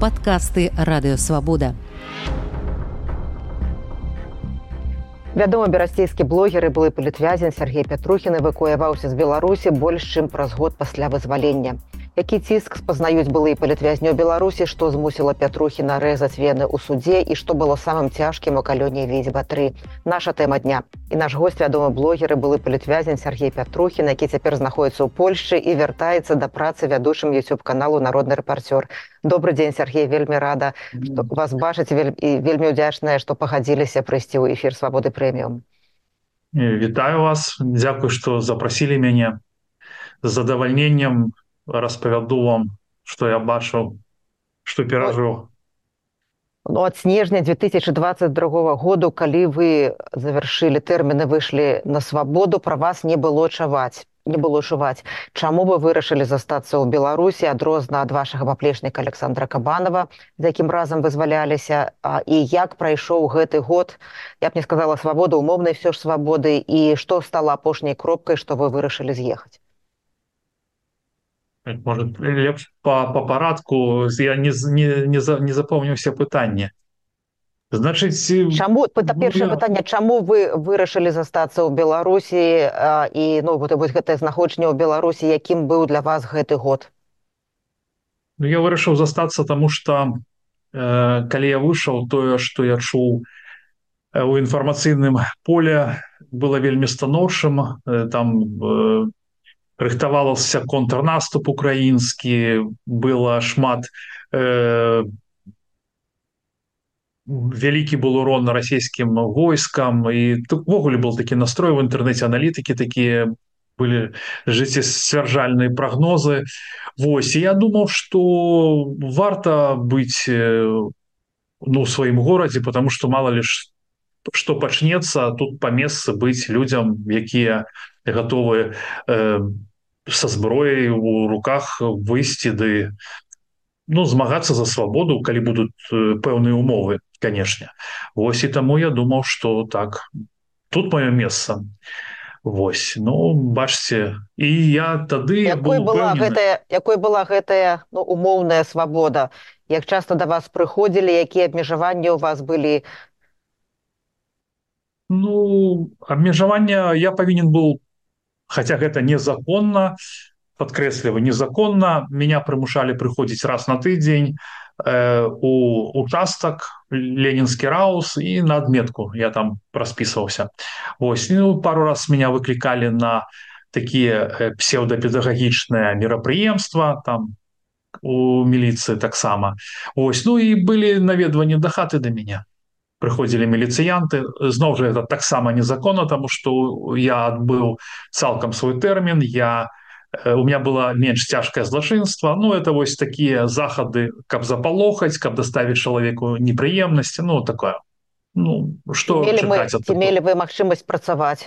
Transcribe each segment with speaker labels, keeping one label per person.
Speaker 1: падкасты радыёвабода.
Speaker 2: Вядома, берасцейскі блогер і былы палітвязень Сергей Пятрухін эвакуяваўся з Беларусі больш чым праз год пасля вызвалення які ціск спазнаюць былыя палітвязню беларусі што змусіла пятрухі нарэзаць вены ў судзе і што было самым цяжкім у калёне візьба 3 наша тэма дня. І наш гость вядомы блогеры былы палітвязень Сергей пятрухін які цяпер знаходіцца ў польльшы і вяртаецца да працы вядучым youtube каналу народны рэпарцёр добрый дзень Сергей вельмі рада што вас бачыць вель... і вельмі удзячная што пагадзіліся прыйсці ў эфір свабоды прэміум
Speaker 3: вітаю вас. Дзякую што запрасілі мяне. Задавальненнем распавяду вам что я бачыў что перажыў.
Speaker 2: Ну, от снежня 2022 году калі вы завершылі тэрміны выйшлі на свабоду про вас не было чаваць не было шуваць чаму вы вырашылі застацца ў беларусі адрозна ад вашага паплечніка александра кабанова за якім разам вызваляліся? І як прайшоў гэты год? Я б не сказала свабоду умоўнай все ж свабоды і што стала апошняй кропкай што вы вырашылі з'ехаць
Speaker 3: может лепш по па парадку я не не не, за, не запомніўся пытанне значыць
Speaker 2: чаму першае пытанне чаму вы вырашылі застацца ў беларусі а, і ну вот вось гэтае знаходжанне ў беларусі якім быў для вас гэты год?
Speaker 3: Ну, я вырашыў застацца тому что э, калі я выйшаў тое что я чуў у інфармацыйным поле было вельмі станоўшым э, там э, рыхтавалася контрнаступ украінскі было шмат э, вялікі был урон на расійскім войскам. І увогуле был такі настрой в інтэрнэце аналітыкі такія были жыццесцвярджальныя прогнозы Вось я думаў что варта быць ну сваім горадзе потому что мало лишь что пачнется тут по месцы быць людям якія готовы э, со зброяй у руках выйсці ды ну змагацца за свабоду калі будуць э, пэўныя умовы канешне. Вось і таму я думаў что так тут маё месца. Вось ну бачце і я тады
Speaker 2: якой была гэтая якой была гэтая ну, умоўная свабода? Як часто да вас прыходзілі якія абмежаванні у вас былі
Speaker 3: Ну абмежавання я павінен был хотя гэта незаконна подкрэсліва незаконна меня прымушалі прыходзіць раз на тыдзень э, у участак ленінскі раус і на адметку я там распісваўся ось ну, пару раз меня выклікалі на такія э, псеўдапедагагічныя мерапрыемства там у міліцыі таксама ось ну і былі наведванні да хаты да меня прыходзілі міліцыянты зноў жа это таксама незаконна тому что я адбыў цалкам свой тэрмін я э, у меня было менш цяжкае злачынства Ну это вось такія захады каб запалохаць каб даставіць чалавеку непрыемнасці ну такое. Ну что
Speaker 2: мелі вы магчымасць працаваць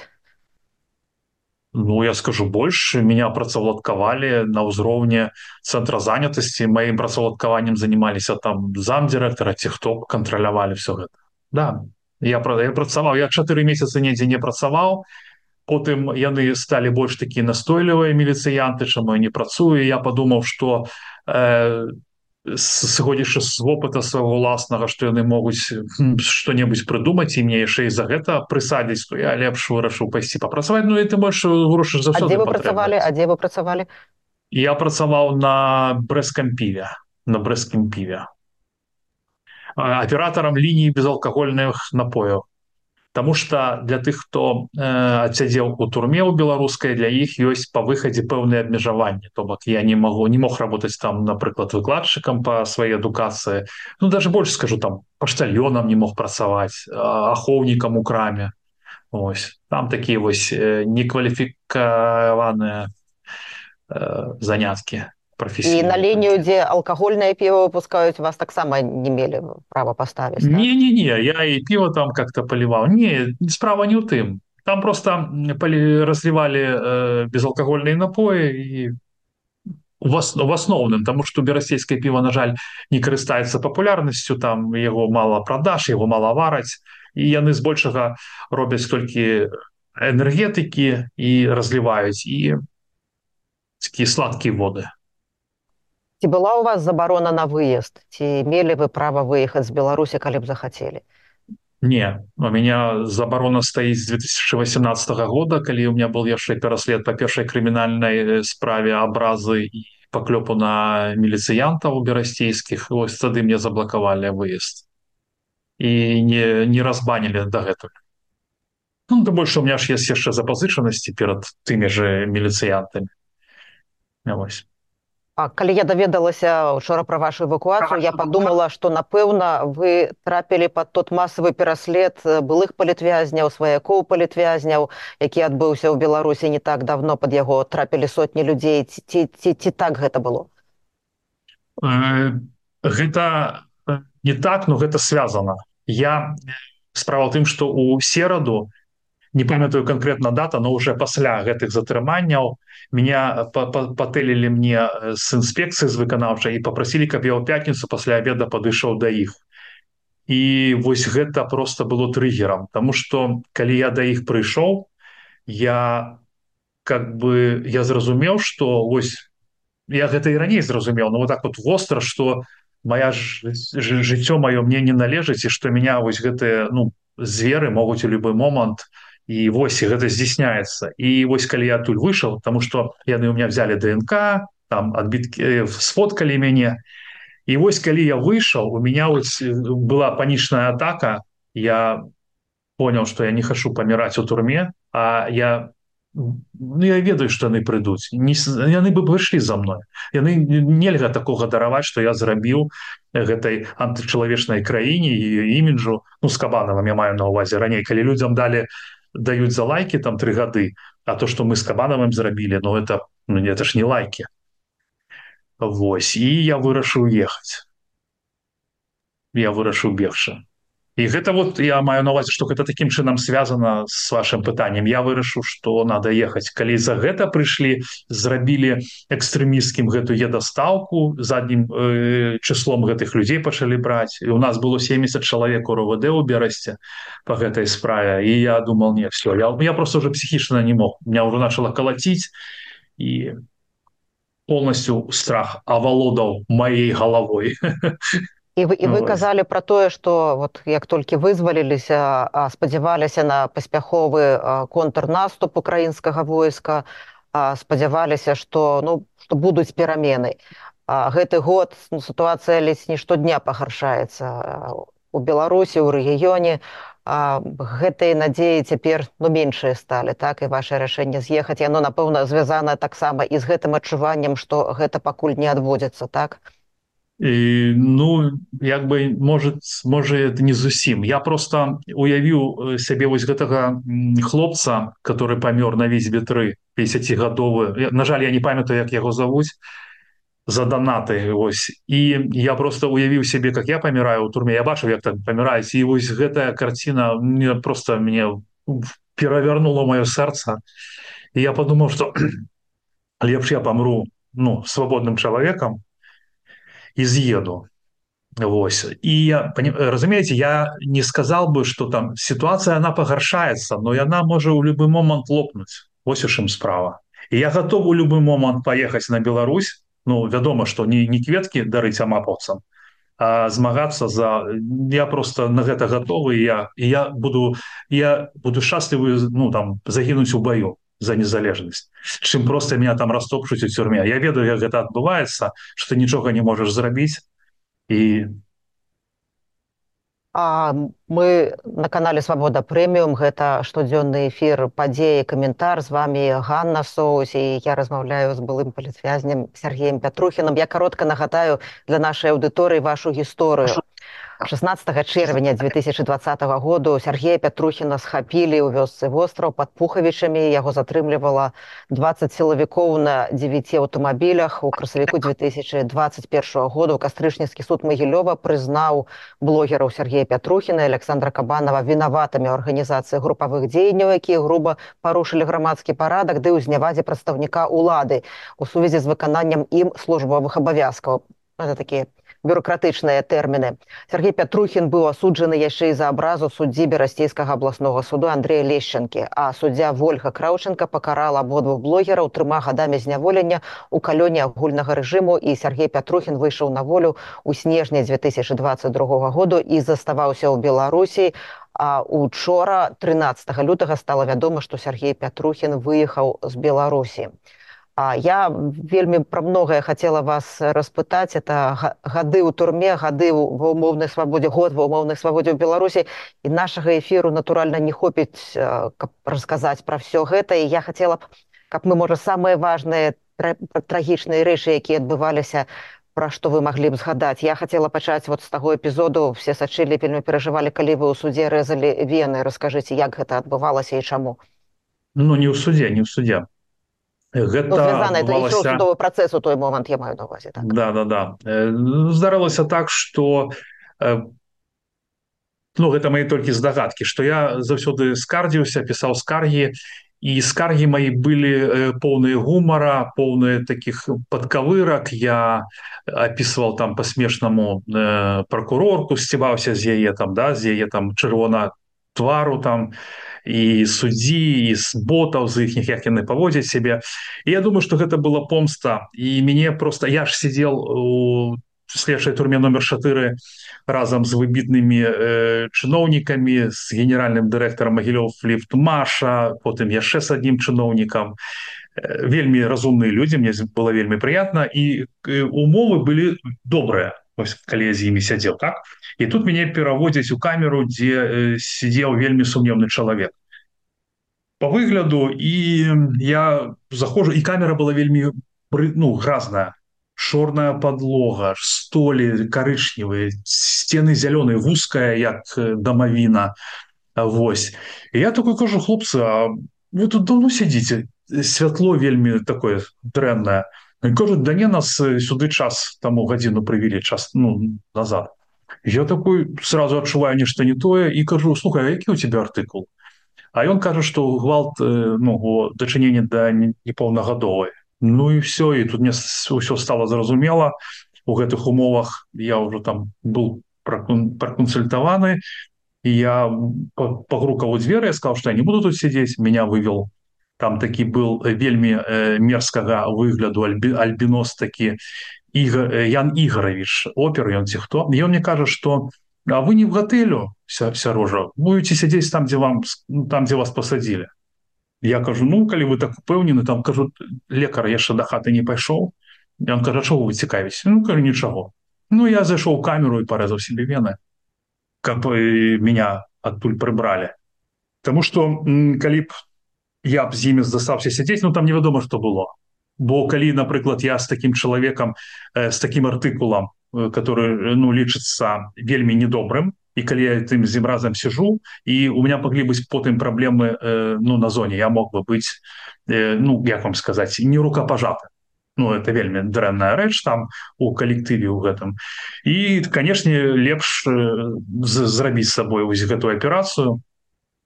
Speaker 3: Ну я скажу больш меня працаўладкавалі на ўзроўні цэнтра занятасці маім працаўладкаваннем занималіся там замдырэктара ці хто кантралявалі все гэта да я правда я працаваў я чатыры месяцы недзе не працаваў потым яны сталі больш такі настойлівыя міліцыянты чаму не працую я подумаў что э, сыходзячы з вопыта свайго уласнага што яны могуць что-небудзь прыдумаць і мне яшчэ і за гэта прысадзіць то я лепш вырашыў пайсці папрацаваць Ну і ты больш грошы за
Speaker 2: вы працавалі а дзе вы працавалі
Speaker 3: я працаваў на брэскам піве на брэскім піве аператорам лініі безалкагольных напояў Таму что для тых хто э, адсядзеў у турме ў беларускай для іх ёсць па выхадзе пэўныя абмежаванні то бок я не могу не мог работаць там напрыклад выкладчыкам по сваёй адукацыі Ну даже больше скажу там паштальёнам не мог працаваць ахоўнікам у краме. Ось. Там такія вось э, некваліфікаваныя э, заняткі
Speaker 2: і на лінію дзе алкагольнае піва выпускаюць вас таксама не мелі права паставіць
Speaker 3: так? не не не я і піва там как-то паліваў не справа не ў тым. Там просто разлівалі э, безалкагольныя напоі і вас в асноўным тому что берасцейскае піва на жаль не карыстаецца папулярнасцю там яго мало продаж его мало вараць і яны збольшага робяць толькі энергетыкі і разліваюць і такія сладкія воды
Speaker 2: ці была у вас забарона на выезд? Ці мелі вы права выехаць з беларусі калі б захацелі?
Speaker 3: Не у меня забарона стаіць з 2018 года калі у меня был яшчэ пераслед по першай крымінальнай справе абразы і паклёпу на міліцыянтаў берасцейскіх вось тады мне заблакавалі выезд. І не не разбанілі дагэтуль ну, да больше у меня ж есть яшчэ запазычанасці перад тымі же міліцыянтамі вось
Speaker 2: А калі я даведалася учора пра вашу эвакуацыю я подумала что напэўна вы трапілі под тот масавы пераслед былых палітвязняў сваякоў палітвязняў які адбыўся ў беларусі не так давно под яго трапілі сотні людзей. Ці ці ці так гэта было?
Speaker 3: Э, гэта не так но гэта связано я справа тым что у сераду не памятаю конкретно дата но уже пасля гэтых затрыманняў меня патэлілі мне с э, інспекцыі з выканаўчай і попросілі каб я ў пятніцу пасля обеда падышоў да іх. І вось гэта просто было трыггером тому что калі я да іх прыйшоў я как бы я зразумеў что ось я гэта і раней зразумеў но вот так вот востра что моя ж жыццё маё мне не належыць і что меня вось гэтыя ну зверы могуць у любой момант у і вось гэта здзяйсняецца. І вось калі я адтуль выйшаў тому что яны у меня взяли днк там адбіткі сфоткалі мяне. І вось калі я выйшаў у меня ось была панічная атака. Я понял что я не хачу паміраць у турме а я ну, я ведаю что яны прыйдуць. Не яны бы выйшлі за мной. Яны нельга такого дараваць что я зрабіў гэтай антычалавечнай краіне і іміджу ну с кабанавым я маю на увазе раней. Калі людям далі даюць за лайки там три гады а то что мы с кабанавым зрабілі но это ну, это ж не лайки Вось і я вырашыў ехаць я вырашыў бегчы І гэта вот я маю навазе что гэта таким чынам связано с вашим пытанием я вырашу что надо ехаць. Калі за гэта прыйшлі зрабілі экстрэміскім гэту едастаўку заднім э, числом гэтых людзей пачалі браць. І у нас было 70 чалавек у ровд у берасці по гэтай справе. І я думал не все я я просто уже психічна не мог. Меня уже начала калаціць і полностью страх авалодаў моей головой
Speaker 2: і вы, і вы казалі пра тое што вот як толькі вызваліліся спадзяваліся на паспяховы контрнаступ украінскага войска спадзяваліся што ну што будуць перамены гэты год ну, сітуацыя ледзь не штодня пагаршаецца у беларусі ў рэгіёне. Гэтыя надзеі цяпер ну меншыя сталі так і ваше рашэнне з'ехаць. Яно напэўна звязана таксама і з гэтым адчуваннем што гэта пакуль не адводзіцца так? а
Speaker 3: І, ну як бы может можа это не зусім я просто уявіў сябе вось гэтага хлопца который памёр на весь бетры 50гадовы на жаль я не памятаю як яго завуць за данаты ось. І я просто уявіў сябе как я паміраю у турме я бачу як так паміраюць і вось гэтая карціна мне просто мне перавярнула маё сэрца я подумаў что лепш я памру ну свабодным чалавекам и з'еду Вось. І разумееце я не сказал бы что там ситуация она пагаршается но яна можа у любы момант лопнуть. Ось ім справа. І я готов у любы момант поехать на Беларусь. Ну вядома что не не кветки дарыць амапаўцам змагацца за я просто на гэта готовы я і я буду я буду шчаслівы ну там загінуць у бою за незалежнасць. Чым просто меня там растопчуць у тюрме я ведаю як гэта адбываецца что нічога не можаш зрабіць. І
Speaker 2: А мы на канале свабода прэміум гэта штодзённы эфир падзеі каментар. З вами Ганна соусе я размаўляю з былым палітвязнем Сергеем пятрухіным. Я каротка нагадаю для нашай аўдыторыі вашу гісторыю 16 чэрвеня 2020 году Сергея Пятрухіна схапілі ў вёсцы востраў пад пухавічамі. Яго затрымлівала 20 сілавікоў на 9 аўтамабілях. У красавіку 2021 году кастрычніцкі суд магілёва прызнаў блогераў Сергея Пятрухіна Александра Кабанова вінаватымі ў арганізацыі групавых дзеянняў якія груба парушылі грамадскі парадак ды ўзнявазе прадстаўніка ўлады. У сувязі з выкананнем ім службовых абавязкаў. Это такія бюрократычныя тэрміны. Сергей пятрухін быў асуджаны яшчэ і за абразу суддзі берасцейскага абласнога суду Андрея лешчанкі а суддзя ольга краўченко пакарала абодвух блогераў трыма гадамі зняволення у калёне агульнага рэжыму і Сергей пятрухін выйшаў на волю у снежні 2022 году і заставаўся ў беларусі. А учора 13 лютага стала вядома што Сергей пятрухін выехаў з беларусі А я вельмі пра многае хацела вас распытаць. Это гады ў турме гады ва умоўнай свабодзе год ва умоўнай свабодзе ў беларусі. І нашага эфіру натуральна не хопіць каб расказаць пра все гэта. І я хацела б каб мы можа самыя важныя трагічныя рэчы якія адбываліся пра што вы маглі б згадаць. Я хацела пачаць вот з таго эпізоду. Все сачылі вельмі перажывалі калі вы ў суддзе рэзалі вены. Расскажыце як гэта адбывалася і чаму.
Speaker 3: Ну не ў суддзе не ў суддзя
Speaker 2: гэта ну, працэс у той момант я маю на увазе
Speaker 3: так. да да да здарылася так что ну гэта мои толькі здагадкі что я заўсёды скардзіўся пісаў скаргі і скаргі мои былі поўныя гумара поўныя таких падкавырак. Я опісваў там по-смешнаму э, прокурорку сціваўся з яе там да з яе там чырвона твару там. і і суддзі з ботаў з іхніх як яны паводзяць сябе я думаю что гэта была помста. І мяне просто я ж сидел у следшай турме номер 4 разам з выбітнымі э, чыноўнікамі з генеральным дырэктарам магілёв ліфт маша потым яшчэ з аднім чыноўнікам э, вельмі разумныя людзі мне было вельмі прыятна і э, умовы былі добрыя калі я з імі сядзеў так? І тут мяне пераводзяць у камеру дзе э, сидзеў вельмі сумневны чалавек по выгляду і я захожу і камера была вельмі ну гразная чорная подлога столі карычневыя сцены зялёныя вузкая як дамавіна Вось. Я такой кажу хлопцы вы тут давно сядзіце святло вельмі такое дрэннае кажуць да не нас сюды час таму гадзіну прывілі час ну назад я такой сразу адчуваю нешта не тое і кажу слухай які у тебя артыкул А ён кажа што гвалт ну дачынення да непоўнагадовай Ну і все і тут мне ўсё стало зразумела. У гэтых умовах я ўжо там был праконсультаваны я пагрукаву дзверы я сказал что я не буду тут сидзець меня вывел там такі был вельмі э, мерзкага выгляду альбі альбінос такі Іга, э, Ян ігорович опер ён ці хто. Ён мне кажа что а вы не в гатэлю вся вся рожа. Будете сядзець там дзе вам ну, там дзе вас посадили. Я кажу ну калі вы так упэўнены там кажу лекар яшчэ да хаты не пайшоў он кажа чого вы цікавіць ну калі нічого ну я зайшоў камеру і парэзаў себе вены как бы меня адтуль прыбралі Таму что калі б я б з імі застаўся сядзець ну там невядома что было бо калі напрыклад я с таким чалавекам э, с таким артыкулам который ну лічыцца вельмі недобрым. І калі я тым з ім разам сижу і у меня могли быць потым праблемы э, ну на зоне я мог бы быть э, ну як вам сказать не рукопажаты Ну, это вельмі дрэнная рэч там у калектыве ў гэтым і канешне лепш э, зрабіць с сабой вось гэтую аперацыю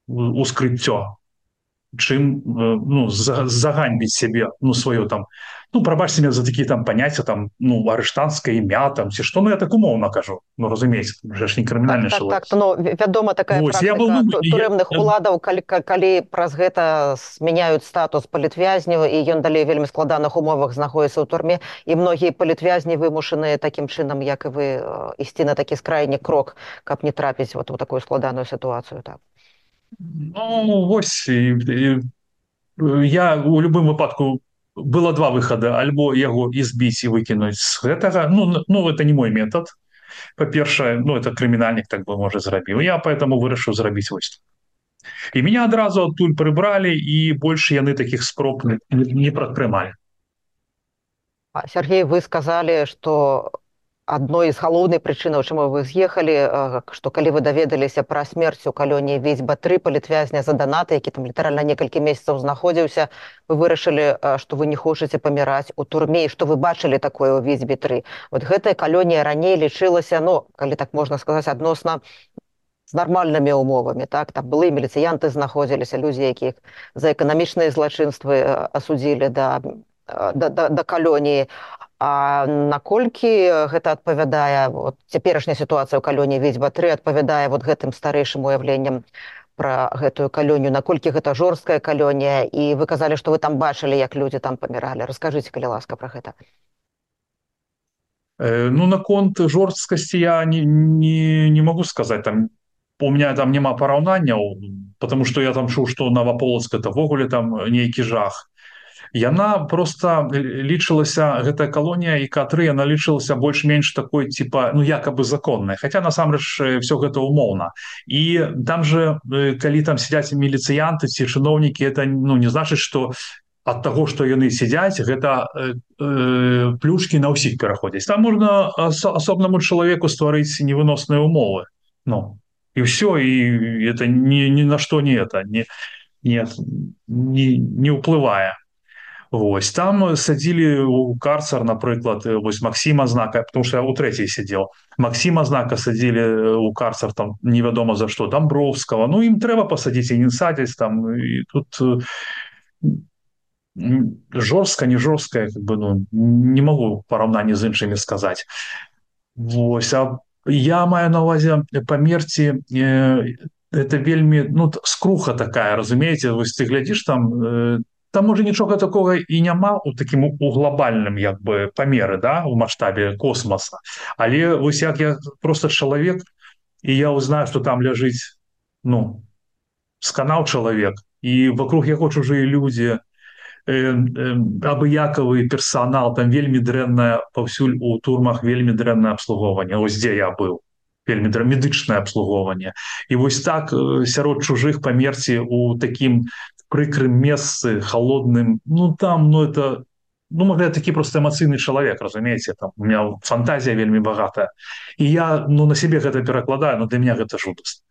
Speaker 3: ускрыццё чым ну, заганьбіць сябе ну сваё там ну прабачце меня за такія там паняцця там ну арыштанская імя там ці што ну я так умоўна кажу ну разумееце ж не крымінальны так,
Speaker 2: так, так, ну, вядома такая турэмных уладаў калі, калі праз гэта змяняюць статус палітвязняў і ён далей вельмі складаных умовах знаходіцца ў турме. І многія палітвязні вымушаныя такім чынам як і вы ісці на такі скрайні крок каб не трапіць вот у такую складаную сітуацыю так.
Speaker 3: Ну, вось і, і, я у любым выпадку было два выхада альбо яго избіць і выкінуць з гэтага ну, ну это не мой метод. Па-першае ну это крымінальнік так бы можа зрабіў я поэтому вырашыў зрабіць вось і меня адразу адтуль прыбралі і больш яны таких спроб не, прадпрымалі
Speaker 2: Сергей вы сказали что адной з галоўнай прычынаў чаму вы з'ехалі што калі вы даведаліся пра смерць у калёне весььба тры палітвязня за данаты які там літаральна некалькі месяцаў знаходзіўся вы вырашылі што вы не хочаце паміраць у турме што вы бачылі такое ў весььбе тры вот гэтая калонія раней лічылася но калі так можна сказаць адносна з нармальнымі умовамі так? Там былі міліцыянты знаходзіліся людзі якіх за эканамічныя злачынствы асудзілі да да, да, да калоніі А наколькі гэта адпавядае вот, цяперашняя сітуацыя ў калоне ведьзьба 3 адпавядае вот гэтым старэйшым уяўленнем пра гэтую калёню? Наколькі гэта жорсткая калонія і вы казалі што вы там бачылі як людзі там паміралі. Расскажыце калі ласка пра гэта.
Speaker 3: Э, ну наконт жорсткасці я не, не, не могу сказаць. Там у меня там няма параўнанняў потому что я там чуў что наваполацк этавогуле там нейкі жах яна просто лічылася гэтая калонія і катры яна лічылася больш-менш такой типа ну якобы законная хотя насамрэч все гэта умоўна. І там же калі там сядзяць міліцыянты ці чыноўнікі это ну не значыць что от того что яны сядзяць гэта э, плюшки на ўсіх пераходзяць. Там можна ас асобнаму чалавеку стварыць невыносныя умовы. Ну и все и это ни ни на что не это не нет не не уплывая Вось там садзілі у карцар напрыклад вось Масіма знака потому что я у трэцяй сидел Масіма знака садзілі у карцар там невядома за что дамбровского ну ім трэба пасадзіць і не садзяць там і тут жорстка не жорсткая как бы ну не могу параўнанне з іншымі сказаць Вось а я маю на увазе памерці э, это вельмі ну скруха такая разумееце вось ты глядзіш там э, там уже нічога такого і няма у таким у глобальным як бы памеры да у маштабе космоса. Але вось як я просто чалавек і я узнаю что там ляжыць ну сканаў чалавек і вокруг яго чужыя людзі абыякавы персонал там вельмі дрэнная паўсюль у турмах вельмі дрэннае абслугоўванне ось дзе я быў вельмі драмедычнае абслугоўванне і вось так сярод чужых памерці у такім прыкрым месцы холодным ну там ну это ну могли такі просто эмацыйны чалавек разумееце там у меня фантазія вельмі багатая і я ну на себе гэта перакладаю но для меня гэта жудасць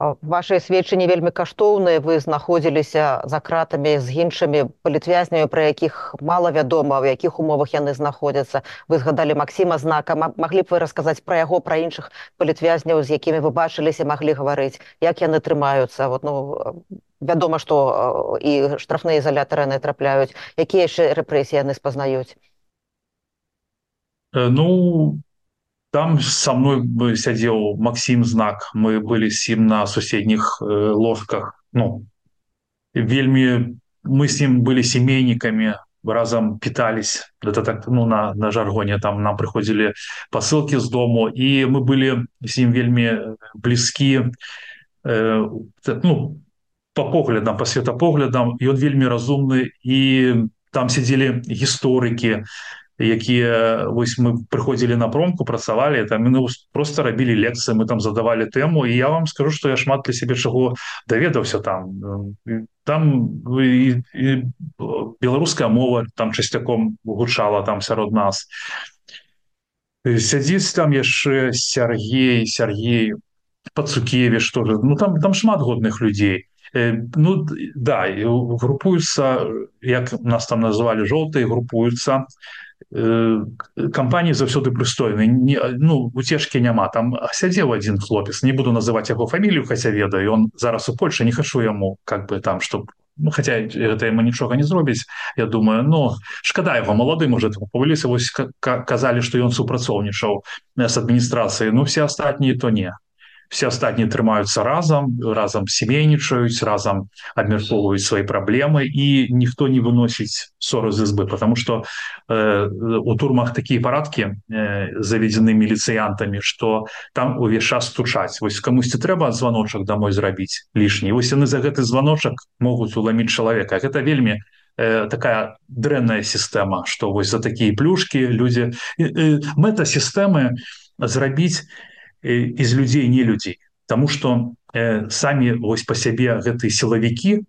Speaker 2: ваши сведчанні вельмі каштоўныя. Вы знаходзіліся за кратамі з іншымі палітвязнямі пра якіх мала вядома в якіх умовах яны знаходзяцца. Вы згадалі Масіма знака маглі б вы расказаць пра яго пра іншых палітвязняў з якімі вы бачыліся маглі гаварыць як яны трымаюцца? Вот ну вядома што і штрафныя изолятары яны трапляюць. Якія яшчэ рэпрэсіі яны спазнаюць
Speaker 3: ну там со мной бы сядзеў Макссім знак мы былі сім на суседніх э, ложках ну вельмі мы с ним были семейнікамі разам питались это так ну на на жаргоне там нам прыходзілі посылки з дому і мы былі с ним вельмі блізкі э, ну по поглядам по светапоглядам ён вельмі разумны і там сидзелі гісторыкі якія вось мы прыходзілі на промку працавалі там мы просто рабілі лекцыі мы там задавали тэму і я вам скажу что я шмат для сябе чаго даведаўся там. Там і, і беларуская мова там часцяком гучала там сярод нас. Сядзіць там яшчэ Сергей Сергей пацукеві что ну там там шмат годных людзей ну да групуюцца як нас там называлі жоўтыя групуюцца кампаніі заўсёды прыстойны не ну уцежкі няма там сядзеў один хлопец не буду называть яго фамілію хаця ведаю он зараз у Польше не хачу яму как бы там что ну, хотя это ему нічога не зробіць я думаю но ну, шкада его маладым уже павыліся вось казалі что ён супрацоўнічаў с адміністрацыі ну все астатнія то не все астатнія трымаюцца разам разам семейнічаюць разам абмяркоўваюць свои праблемы і ніхто не выносіць ссоры з избы потому что э, у турмах такія парадкі э, заведены міліцыянтамі что там увесь час стучаць вось камусьці трэба званочак домой зрабіць лішні вось яны за гэты званочак могуць уламіць чалавека гэта вельмі э, такая дрэнная сістэма что вось за такія плюшки людзі э, э, мэта сістэмы зрабіць из людзей не людзей Таму что э, самі вось по сябе гэтые сілавікі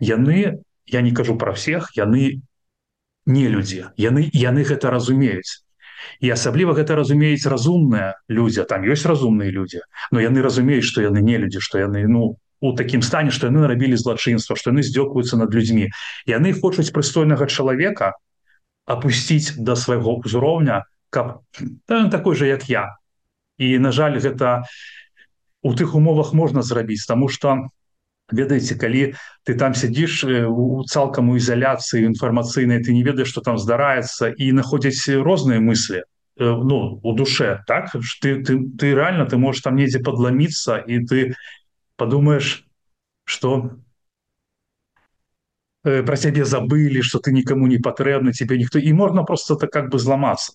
Speaker 3: яны я не кажу про всех яны не людзі яны яны гэта разумеюць. І асабліва гэта разумеюць разумная людзя там ёсць разумныя людзі. Но яны разумеюць что яны не людзі что яны ну у такім стане что яны нарабілі злачынства что яны здзёкваюцца над людзьмі. Яны хочуць прыстойнага чалавека опусціць до свайго ўзроўня каб да, такой же як я і на жаль гэта у тых умовах можна зрабіць тому что ведаеце калі ты там сядзіш у цалкам у ізаляцыі інфармацыйнай ты не ведаеш што там здараецца і находзяць розныя мыслі ну у душе так? Ты ты ты реально ты можешь там недзе подломиться і ты подумаешь что про цябе забыли что ты никому не патрэбны тебе ніхто і можна просто так как бы зламацца.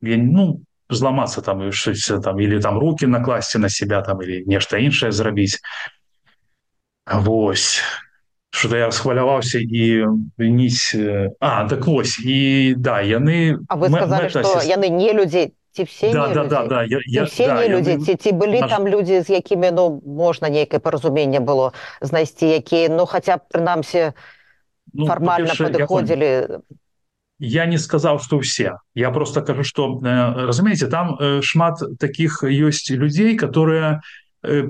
Speaker 3: Ну зламацца там і там или там руки накласці на себя там или нешта іншае зрабіць Вось. Что я схваляваўся і вініць А так вось і да яны
Speaker 2: А вы сказали что яны не людзей ці все
Speaker 3: да, да, да, да, я, я,
Speaker 2: все да, людзі яны... ці, ці былі Наш... там людзі з якімі ну можна нейкае паразуменне было знайсці якія ну хаця б прынамсі ну, фармальна падыходзілі
Speaker 3: я, не сказаў что все. Я просто кажу что э, разумееце там э, шмат таких ёсць людзей которые э,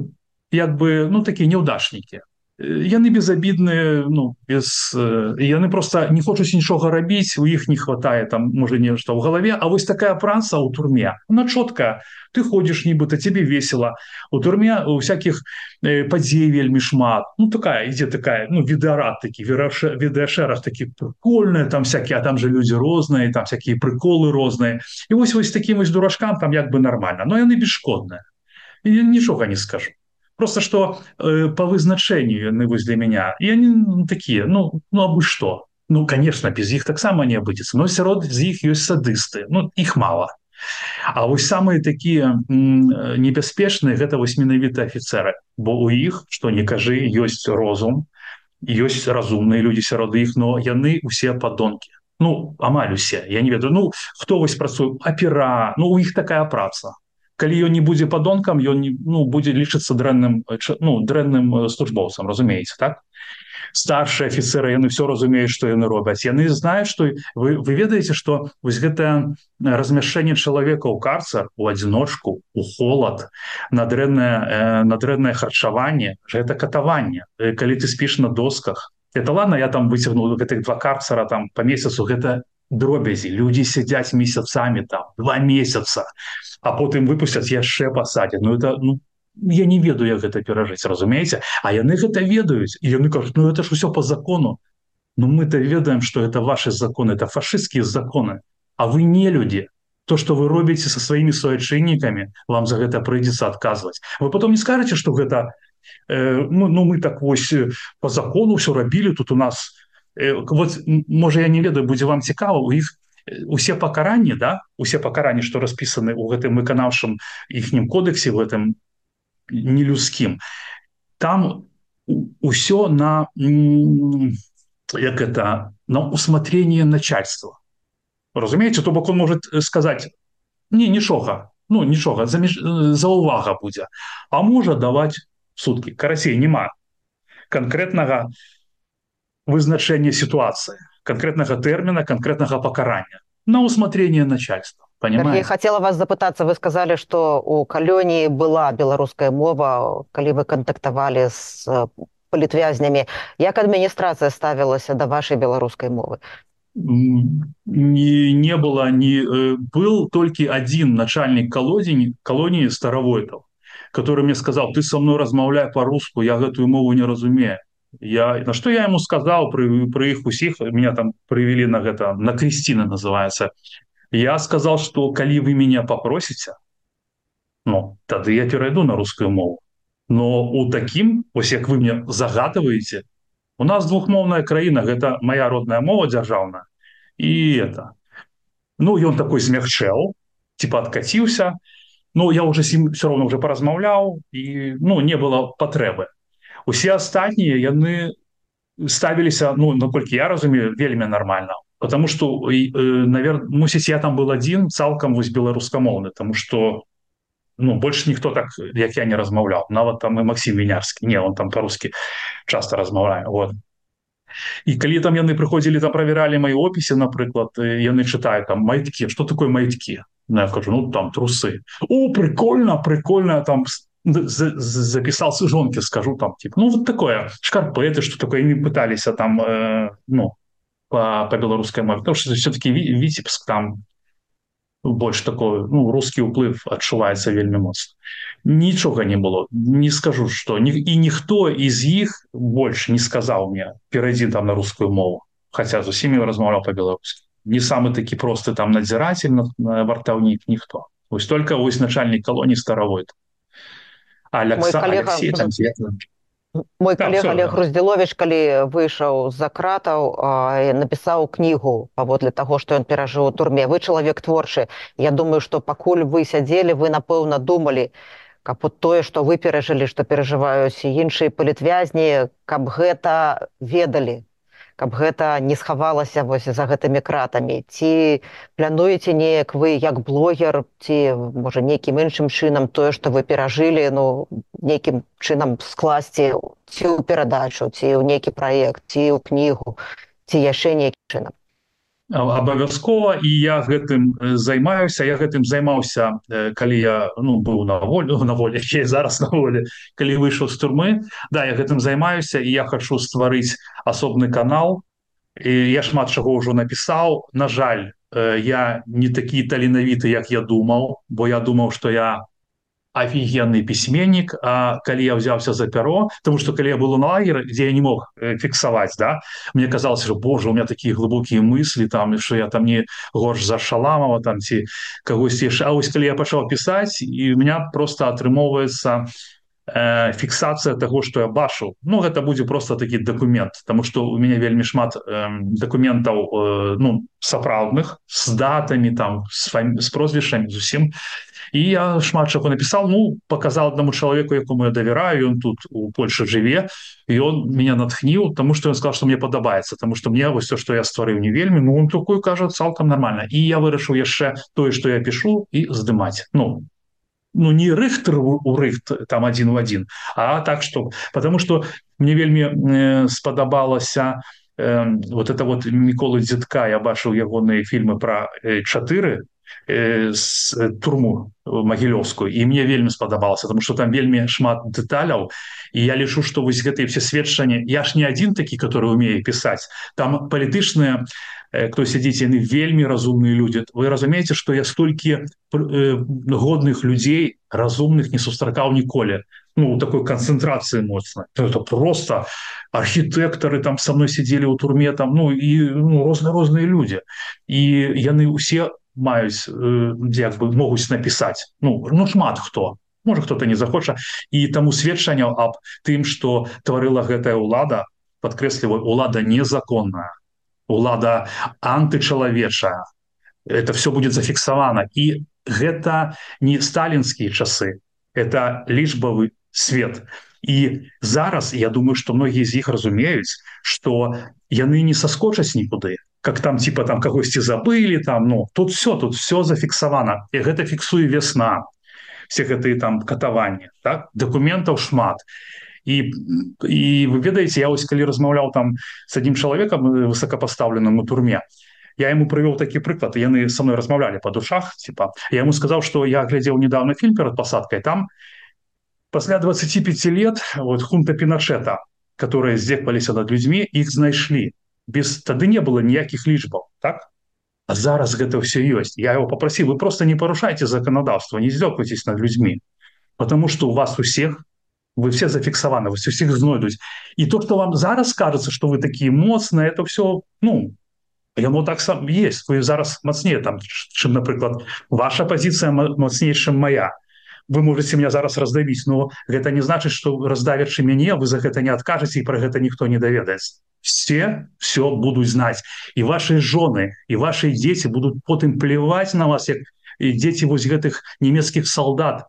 Speaker 3: як бы ну такие неудачнікі яны безабідныя ну без яны просто не хочуць нічога рабіць у іх не хватае там можа нешта ў галаве. А вось такая праца ў турме она чётка. Ты ходишь нібыта тебе весело у турме у всяких падзей вельмі шмат. Ну такая ідзе такая ну відарад такі вераша відэашэрах такі прикольная там всякие там же люди розныя там всякие приколы розныя. І вось вось таким вось дурашкам там як бы нормально но яны бесшкодная нічога не скажу просто что э, по вызначению яны вось для меня. И они ну, такие ну ну абы что? Ну конечно без іх таксама не обыдзецца но сярод з іх ёсць садысты ну их мало А вось самые такие небяспечныя гэта вось менавіта офіцеры бо у іх что не кажы ёсць розум ёсць разумныя люди сярод іх но яны усе падонки ну амаль усе я не ведаю ну хто вось працую апера ну у іх такая праца калі ён не будзе падонкам ён ну будзе лічыцца дрэнным ну дрэнным службоўцам разумееце так? Старшие офіцеры яны все разумеюць что яны робяць. Яны знаюць что вы вы ведаеце что вось гэтае размяшэнне чалавека ў карцар у адзіночку у холод на дрэннае на дрэннае харчаванне гэта катаванне. Калі ты спіш на досках это ладно я там выцягнул гэтых два карцара там по месяцу гэта дробязі люди сядзяць месяцамі там два месяца а потым выпусцяць яшчэ пасадзе Ну это ну я не ведаю як гэта перажыць разумееце а яны гэта ведаюць і яны кажуць ну это ж усё по закону ну, мы-то ведаем что это ваши законы это фашистские законы. А вы не люди. То что вы робіце со сваімі суайчыннікамі вам за гэта прыйдзецца адказваць вы потом не скажете что гэта э, ну, ну мы так вось по закону все рабілі тут у нас э, вот можа я не ведаю будзе вам цікава у іх усе пакаранні да усе пакаранні што распісаны ў гэтым выканаўшым іхнім кодексе в этом нелюдскім там усё на як это на усмотрение начальства. Разумеется то бок он может сказать не нічога ну нічога за, за увага будзе а можа даваць сутки карасей няма конкретнага вызначения ситуации конкретнага тэрміна конкретнага пакарання на усмотрение начальства
Speaker 2: понимаете я хотела вас запытаться. Вы сказали что у калёнии была беларуская мова калі вы контактавалі с э, палітвязнямі як адміністрацыя ставілася до вашей беларускай мовы?
Speaker 3: Не не было не э, был только один начальник колодень колонии старовойтов который мне сказал ты со мной размаўляй по-руску я гэтую мову не разумею я на что я ему сказал про про их усіх меня там провели на гэта на крестина называется. Я сказал что калі вы меня попросите ну тады я перайду на русскую мову. Но у таким ось як вы мне загадываете. У нас двухмоўная краіна гэта моя родная мова дзяржаўна и это. Ну ён такой смягчэл типа откаціўся Ну я уже с ім все равно уже поразмаўляў і ну не было патрэбы усе астатнія яны ставіліся ну наколькі я разумею вельмі нормально. Потому что э, наверное мусіць я там был один цалкам вось беларускамоўны тому что ну больше ніхто так як я не размаўлял нават там и Макссім вінярскі не он там по-русски часто размаўляю вот. І калі там яны прыходзілі там провералі мои опісе напрыклад яны чытаюць там майткі что такое майткі ну, я кажу ну там трусы. О прикольно прикольно там записал жонки скажу там типа ну вот такое шкарпеты что такое не пытались а там э, ну по, по белорусской мове. Потому что все-таки витебск там больш такой ну русский уплыв адчуваецца вельмі моцна. Нічога не было. Не скажу что ні і ніхто из іх больш не сказаў мне перайдзі там на рускую мову хотя зусім размаўляў по-беларуску не самы такі просты там надзіратель вартаўнік ніхто. Вось только вось начальнік калоні старовой
Speaker 2: Алекса, коллега... Алексей, там, мой так, калега Олег Груздзілович калі выйшаў з-за кратаў напісаў кнігу паводле таго што ён перажыў у турме вы чалавек творчы Я думаю што пакуль вы сядзелі вы напэўна думалі каб тое што вы перажылі што перажываюць іншыя палітвязні каб гэта ведалі каб гэта не схавалася вось за гэтымі кратамі. Ці плануеце неяк вы як блогер ці можа нейкім іншым чынам тое што вы перажылі ну нейкім чынам скласці ці ў перадачу ці ў нейкі праект ці ў кнігу ці яшчэ нейкі чынам
Speaker 3: абавязкова і я гэтым займаюся. Я гэтым займаўся калі я ну быў на волю на волі зараз на волі калі выйшаў з турмы. Да я гэтым займаюся і я хочу стварыць асобны канал. І я шмат чаго ўжо напісаў. На жаль я не такі таленавіты як я думаў бо я думаў что я офігенный пісьменнік А калі я взяўся за пяро тому что калі я был на лагеры где я не мог фіксаваць да мне казалось что Боже у меня такие глубокие мысли там что я там не горш за шаламова там ці когось яшчэ ось калі я пачаў пісаць і у меня просто атрымоўваецца э, фіксацыя того что я бачу Ну гэта будзе просто такі документ тому что у меня вельмі шмат э, документаў э, ну сапраўдных с датами там с, с прозвішамі зусім і я шмат чаго напісаў ну показал одному чалавеку якому я давяраю ён тут у Польше жыве і он меня натхніў тому что ён сказал что мне падабаецца тому что мне вось то что я стварыў не вельмі ну он такой кажа цалкам нормально. І я вырашыў яшчэ тое что я пишу і здымаць ну ну не рыхтер у рыхт там один в один а так что потому что мне вельмі э, спадабалася э, вот это вот міколы дзедка я бачыў ягоныя фільмы про э, чатыры з э, турму магілёўскую і мне вельмі спадабалася тому что там вельмі шмат дэталяў. І я лічу что вось гэтые все сведчанні я ж не один такі который умее пісаць там палітычныя э, кто сядзіць яны вельмі разумныя люди. Вы разумееце что я столькі э, годных людзей разумных не сустракаў ніколі ну такой канцэнтрацыі моцна это просто архітэктары там со мной сидзелі ў турме там ну і ну, розна розныя люди. І яны усе маюць як бы могуць напісаць ну ну шмат хто можа хто-то не захоча і таму сведчанняў аб тым что тварыла гэтая ўлада подкрэсліваю улада незаконная улада антычалавечая. Это все будет зафіксавана і гэта не сталінскія часы это лічбавы свет. І зараз я думаю что многія з іх разумеюць что яны не саскочаць нікуды как там типа там кагосьці забыли там ну тут все тут все зафіксавана. І гэта фіксуе весна все гэтые там катаванні так? Документаў шмат і і вы ведаеце я ось калі размаўляў там с адним чалавекам э, высокопоставленным у турме я ему прывёў такі прыклад яны со мной размаўлялі по душах типа. Я ему сказал что я глядзеў недавно фильм перад посадкой там пасля 25 лет вот хунта пиношета которые здзекваліся над людьми их знайшлі без тады не было ніякіх лічбаў так? А зараз гэта все ёсць я его попросил вы просто не порушайте законодаўство не здёкайтесь над людьми потому что у вас у всех вы все зафіксаваны вас усіх знойдуць і то что вам зараз кажется что вы такие моцные это все ну яно так сам есть. Вы зараз мацнее там чым напрыклад ваша позиция мацнейшим моя. Вы можете меня зараз раздавіць но гэта не значит что раздавячы мяне вы за гэта не откажете і про гэта ніхто не даведаецца все все будут знать. И ваши жены и ваши дети будут потым плевать на вас як дети вось гэтых немецких солдат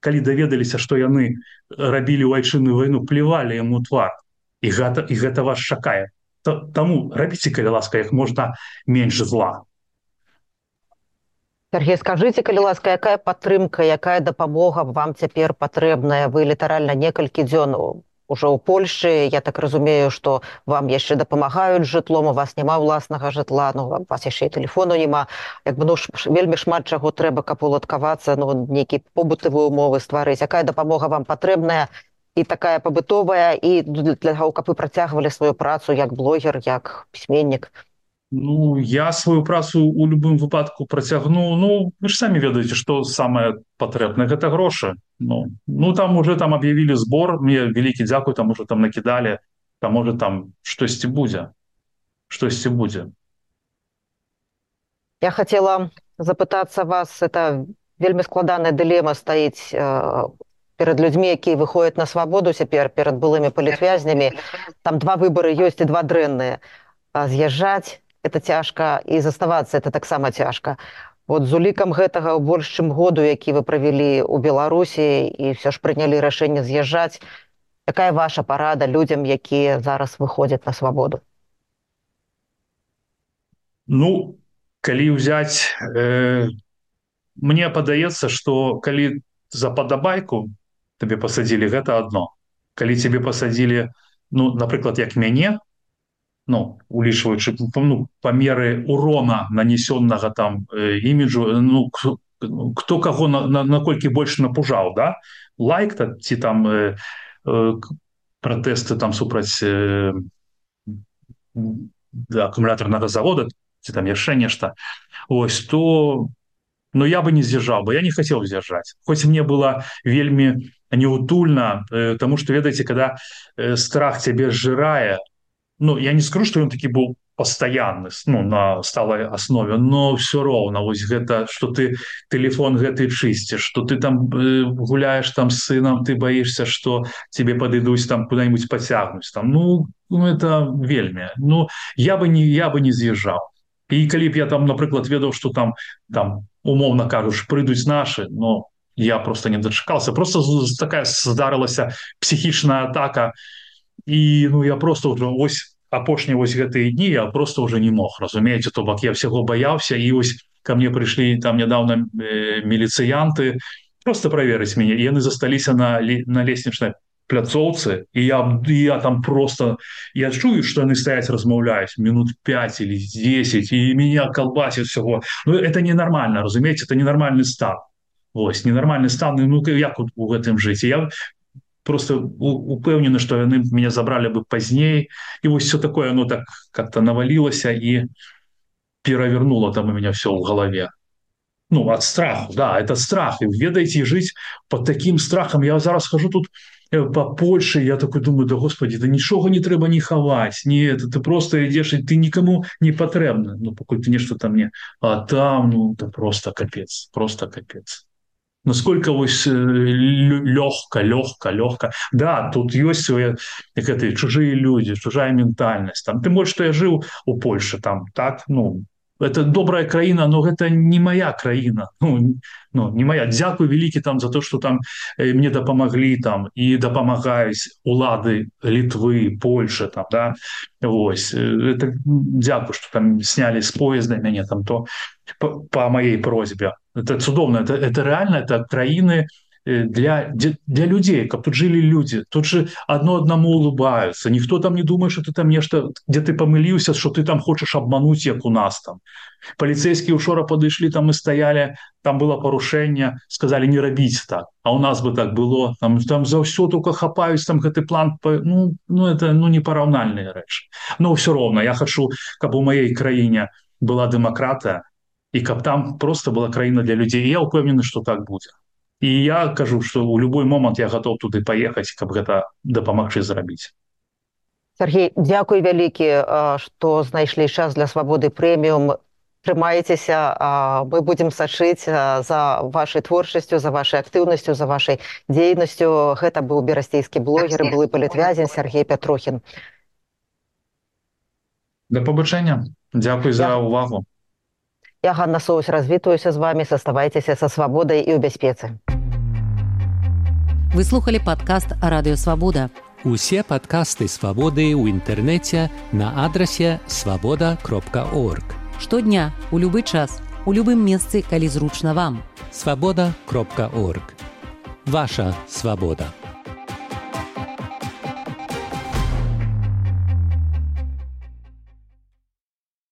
Speaker 3: калі даведаліся что яны рабілі у айчынную войну плевали ему твар. И гэта и гэта вас шакае тому рабіце калі ласка як можна менш зла.
Speaker 2: Сергей скажите калі ласка якая падтрымка якая дапамога вам цяпер патрэбная? Вы літаральна некалькі дзён уже ў Польшы. Я так разумею что вам яшчэ дапамагаюць жытлом у вас няма ўласнага жытла ну вас яшчэ і телефону няма. Як бы ну вельмі шмат чаго трэба каб уладкавацца ну нейкі побытавыя умовы стварыць. Якая дапамога вам патрэбная і такая пабытовая і для таго каб вы працягвалі сваю працу як блогер як пісьменнік
Speaker 3: Ну я сваю працу у любым выпадку працягну. Ну вы ж самі ведаеце што самае патрэбнае. Гэта грошы. Ну, ну там уже там аб'явілі збор мне вялікі дзякуй там уже там накідалі. Там можа там штосьці будзе. Штосьці будзе.
Speaker 2: Я хотела запытацца вас это вельмі складаная дылема стаіць э, перад людзьмі якія выходят на свабоду цяпер перад былымі палітвязнямі. Там два выборы ёсць і два дрэнныя. З'язджаць это цяжка і заставацца это таксама цяжка. Вот з улікам гэтага ў больш чым году які вы правялі ў беларусі і все ж прынялі рашэнне з'язджаць. Якая ваша парада людзям якія зараз выходзяць на свабоду?
Speaker 3: Ну калі ўзяць э, мне падаецца что калі за падабайку табе пасадзілі гэта одно калі тебе пасадзілі ну напрыклад як мяне ну улічваючы ну, памеры урона нанесённага там э, іміджу ну кто каго наколькі на, на больш напужаў да? Лайк -то, ці там э, э, пратэсты там супраць э, да, акумулятарнага завода ці там яшчэ нешта. Ось то но я бы не з'язджаў бы я не хацеў з'язджаць. Хоць мне было вельмі неутульна э, тому что ведаеце когда э, страх цябе сжирае ну я не скажу что ён такі быў постоянны ну на сталой основе но все роўна вось гэта что ты телефон гэты чысціш что ты там э, гуляешь там с сыном ты боишься что тебе подыдусь там куда-нибудь поцягнуць там. Ну, ну это вельмі. Ну я бы не я бы не з'язджаў. І калі б я там напрыклад ведаў что там там умоўно кажуш прыйдуць наши но я просто не дачакался просто такая здарылася психічная атака. І ну я просто уже ось апошнія вось гэтыя дні я просто уже не мог разумееце то бок я всего баяўся і ось ко мне прыйшлі там нядаўна э, міліцыянты просто праверыць мяне. Яны засталіся на на леснічнай пляцоўцы і я я там просто я чую что яны стаяць размаўляюсь минут 5 или 10 і меня колбасит всего ну это ненармальна разумееце это ненармальны стан. Ось ненармальны стан ну як у гэтым жыце я просто упэўнены что яны меня забрали бы пазней. І вось все такое оно так как-то навалілася і перавернуло там у меня все в голове ну от страху да это страх. И ведаеце жить под таким страхом. Я зараз хожу тут э, по Польше я такой думаю да господи да нічога не трэба не хаваць не это ты просто ідешь ты никому не патрэбна ну пакуль ты нешта там мне а там ну это просто капец просто капец насколько вось лёгка лёгка лёгка да тут ёсць свае гэты чужыя люди чужая ментальнасць там ты больш что я жыў у Польше там так ну это добрая краіна но гэта не моя краіна ну, ну не моя. Дзякуй вялікі там за то что там э, мне дапамаглі там і дапамагаюць улады літвы Польша там да. Вось э, это дзякую что там снялі с поезда мяне там то по, по моей просьбе это цудоўно это это реально это краіны Э, для для людзей каб тут жылі люди. Тут же одно аднаму улыбаются. Ніхто там не думае что ты там нешта где ты помыліўся что ты там хочаш обмануть як у нас там. Паліцейскія учора падышлі там и стаялі там было парушэнне сказали не рабіць так а у нас бы так было. Там там за ўсё только хапаюсь там гэты план по ну ну это ну непараўнальная рэч но все роўна я хочу каб у маей краіне была дэмакратыя і каб там просто была краіна для людзей я упэўнены что так будзе і я кажу что у любой момант я готов туды поехаць каб гэта дапамагчы зрабіць.
Speaker 2: Сергей дзякуй вялікі что знайшлі час для свабоды прэміум. Трымаецеся мы будемм сачыць за вашай творчасцю за вашай актыўнасцю за вашай дзейнасцю. Гэта быў берасцейскі блогер былы палітвязень Сергей пятрохін.
Speaker 3: Да пабачэння. Дзякуй за увагу
Speaker 2: Я Ганна Соус развітваюся з вами заставайцеся са свабодай і ў бяспецы.
Speaker 1: Вы слухали падкаст радыёвабода.
Speaker 4: Усе падкасты свабоды ў інтэрнэце на адрасе свабода кропка орг.
Speaker 1: Штодня у любы час у любым месцы, калі зручна вам.
Speaker 4: Свабода кропка орг. Ваша свабода.